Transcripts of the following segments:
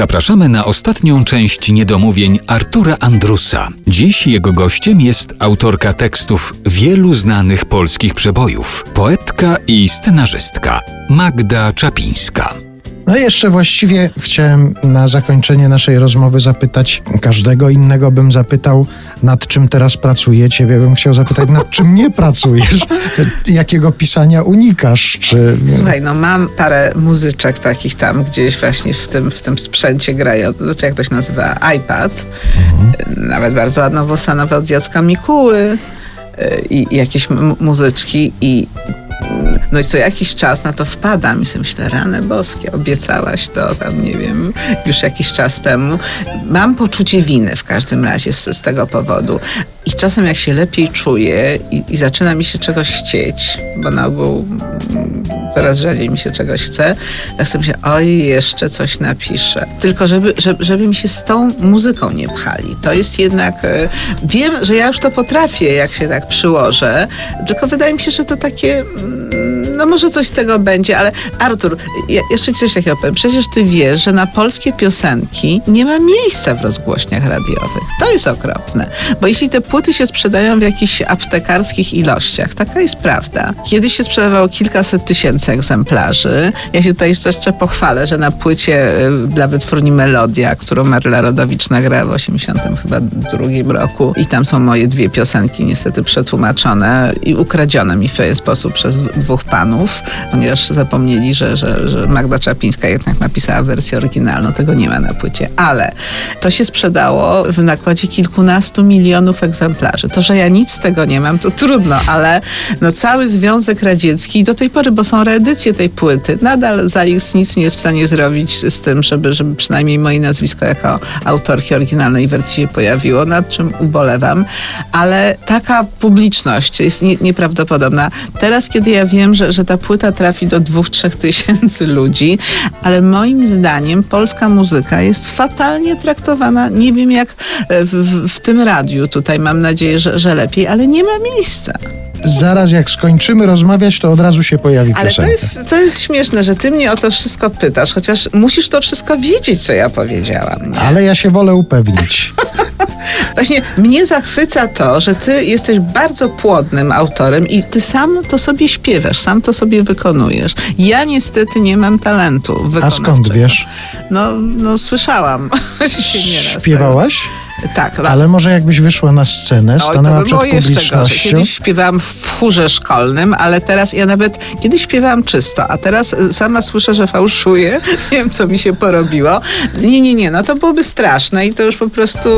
Zapraszamy na ostatnią część niedomówień Artura Andrusa. Dziś jego gościem jest autorka tekstów wielu znanych polskich przebojów, poetka i scenarzystka Magda Czapińska. No i jeszcze właściwie chciałem na zakończenie naszej rozmowy zapytać, każdego innego bym zapytał, nad czym teraz pracujecie. Ciebie bym chciał zapytać, nad czym nie pracujesz? Jakiego pisania unikasz? Czy... Słuchaj, no mam parę muzyczek takich tam gdzieś właśnie w tym, w tym sprzęcie grają, znaczy jak to się nazywa, iPad. Mhm. Nawet bardzo ładną bosanowe od Jacka Mikuły y, i, jakieś muzyczki i no i co jakiś czas na to wpadam i sobie myślę, rane boskie, obiecałaś to tam, nie wiem, już jakiś czas temu. Mam poczucie winy w każdym razie z, z tego powodu. I czasem jak się lepiej czuję i, i zaczyna mi się czegoś chcieć, bo na ogół coraz rzadziej mi się czegoś chce, tak sobie myślę, oj, jeszcze coś napiszę. Tylko żeby, żeby, żeby mi się z tą muzyką nie pchali. To jest jednak, e, wiem, że ja już to potrafię, jak się tak przyłożę, tylko wydaje mi się, że to takie mm, no może coś z tego będzie, ale Artur, ja jeszcze coś takiego powiem. Przecież ty wiesz, że na polskie piosenki nie ma miejsca w rozgłośniach radiowych. To jest okropne. Bo jeśli te płyty się sprzedają w jakichś aptekarskich ilościach, taka jest prawda. Kiedyś się sprzedawało kilkaset tysięcy egzemplarzy. Ja się tutaj jeszcze pochwalę, że na płycie y, dla wytwórni Melodia, którą Maryla Rodowicz nagrała w 80 chyba drugim roku i tam są moje dwie piosenki niestety przetłumaczone i ukradzione mi w pewien sposób przez dwóch panów ponieważ zapomnieli, że, że, że Magda Czapińska jednak napisała wersję oryginalną. Tego nie ma na płycie. Ale to się sprzedało w nakładzie kilkunastu milionów egzemplarzy. To, że ja nic z tego nie mam, to trudno, ale no cały Związek Radziecki do tej pory, bo są reedycje tej płyty, nadal Zalix nic nie jest w stanie zrobić z tym, żeby, żeby przynajmniej moje nazwisko jako autorki oryginalnej wersji się pojawiło, nad czym ubolewam, ale taka publiczność jest nie, nieprawdopodobna. Teraz, kiedy ja wiem, że, że że ta płyta trafi do dwóch, trzech tysięcy ludzi, ale moim zdaniem polska muzyka jest fatalnie traktowana. Nie wiem jak w, w, tym radiu tutaj, mam nadzieję, że, że lepiej, ale nie ma miejsca zaraz jak skończymy rozmawiać, to od razu się pojawi Ale to jest, to jest śmieszne, że ty mnie o to wszystko pytasz, chociaż musisz to wszystko wiedzieć, co ja powiedziałam. Nie? Ale ja się wolę upewnić. Właśnie mnie zachwyca to, że ty jesteś bardzo płodnym autorem i ty sam to sobie śpiewasz, sam to sobie wykonujesz. Ja niestety nie mam talentu. A skąd wiesz? No, no słyszałam. Śpiewałaś? Tak, tak. Ale może jakbyś wyszła na scenę, Oj, stanęła przed publicznością. Kiedyś śpiewałam w chórze szkolnym, ale teraz ja nawet kiedyś śpiewałam czysto, a teraz y, sama słyszę, że fałszuję. Nie wiem, co mi się porobiło. Nie, nie, nie, no to byłoby straszne i to już po prostu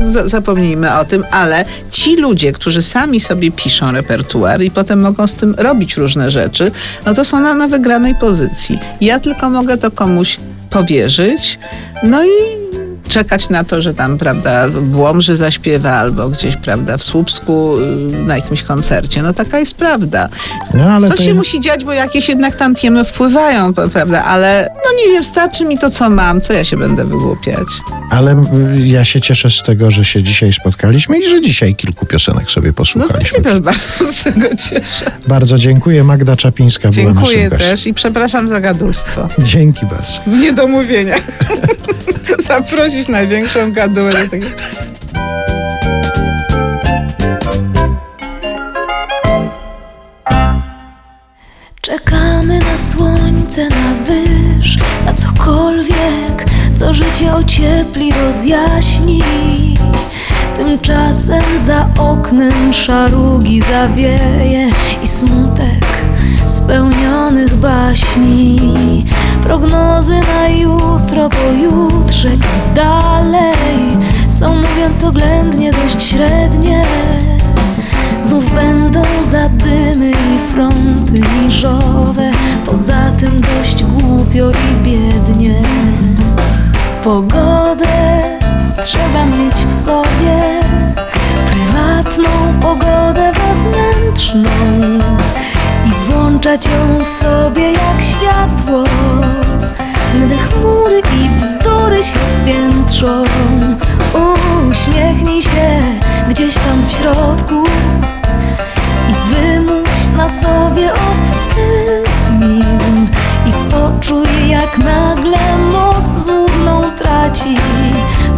za zapomnijmy o tym, ale ci ludzie, którzy sami sobie piszą repertuar i potem mogą z tym robić różne rzeczy, no to są na, na wygranej pozycji. Ja tylko mogę to komuś powierzyć, no i czekać na to, że tam, prawda, w Łomży zaśpiewa albo gdzieś, prawda, w Słupsku y, na jakimś koncercie. No taka jest prawda. No, Coś się musi dziać, bo jakieś jednak tantiemy wpływają, prawda, ale no nie wiem, starczy mi to, co mam, co ja się będę wygłupiać. Ale y, ja się cieszę z tego, że się dzisiaj spotkaliśmy i że dzisiaj kilku piosenek sobie posłuchaliśmy. No ja też bardzo z tego cieszę. Bardzo dziękuję. Magda Czapińska dziękuję była naszym Dziękuję też i przepraszam za gadulstwo. Dzięki bardzo. W niedomówieniach. Zaprosić największą gadułę tego. Czekamy na słońce, na wyż, na cokolwiek, co życie ociepli, rozjaśni. Tymczasem za oknem szarugi zawieje i smutek spełnionych baśni. Prognozy na jutro, pojutrze i dalej są mówiąc oględnie dość średnie. Znów będą zadymy i fronty niżowe, poza tym dość głupio i biednie. Pogodę trzeba mieć w sobie, prywatną pogodę wewnętrzną. I włączać ją w sobie jak światło. Gdy chmury i bzdury się piętrzą, uśmiechnij się gdzieś tam w środku sobie optymizm i poczuj jak nagle moc złudną traci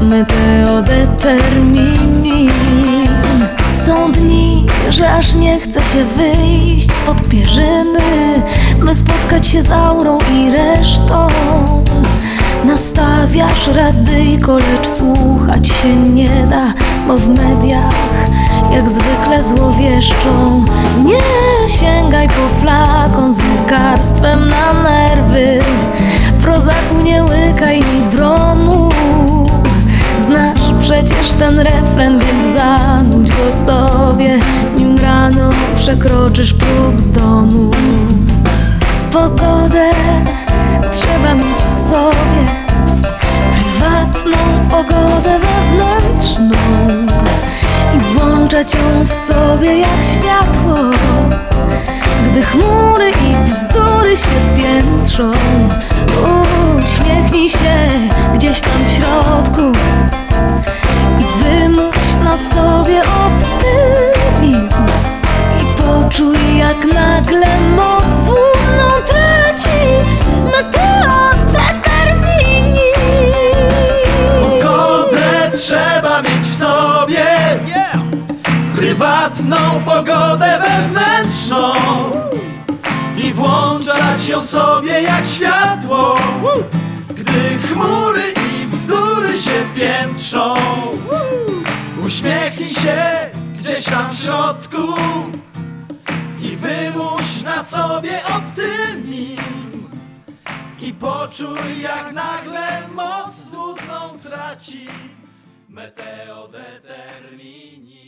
meteodeterminizm. Są dni, że aż nie chce się wyjść spod pierzyny, by spotkać się z aurą i resztą. Nastawiasz radyjko, lecz słuchać się nie da, bo w mediach jak zwykle złowieszczą. Nie sięgaj po flakon z lekarstwem na nerwy, prozaku nie łykaj mi bromu. Znasz przecież ten refren, więc zanudź go sobie, nim rano przekroczysz próg domu. Pogodę trzeba mieć w sobie, prywatną pogodę wewnętrzną i włączać ją w sobie jak światło. Gdy chmury i bzdury się piętrzą, uśmiechnij się gdzieś tam w środku i wymuś na sobie optymizm. I poczuj jak nagle pogodę wewnętrzną I włączać ją sobie jak światło Gdy chmury i bzdury się piętrzą Uśmiechnij się gdzieś tam w środku I wymuś na sobie optymizm i poczuj jak nagle moc złudną traci meteodeterminizm.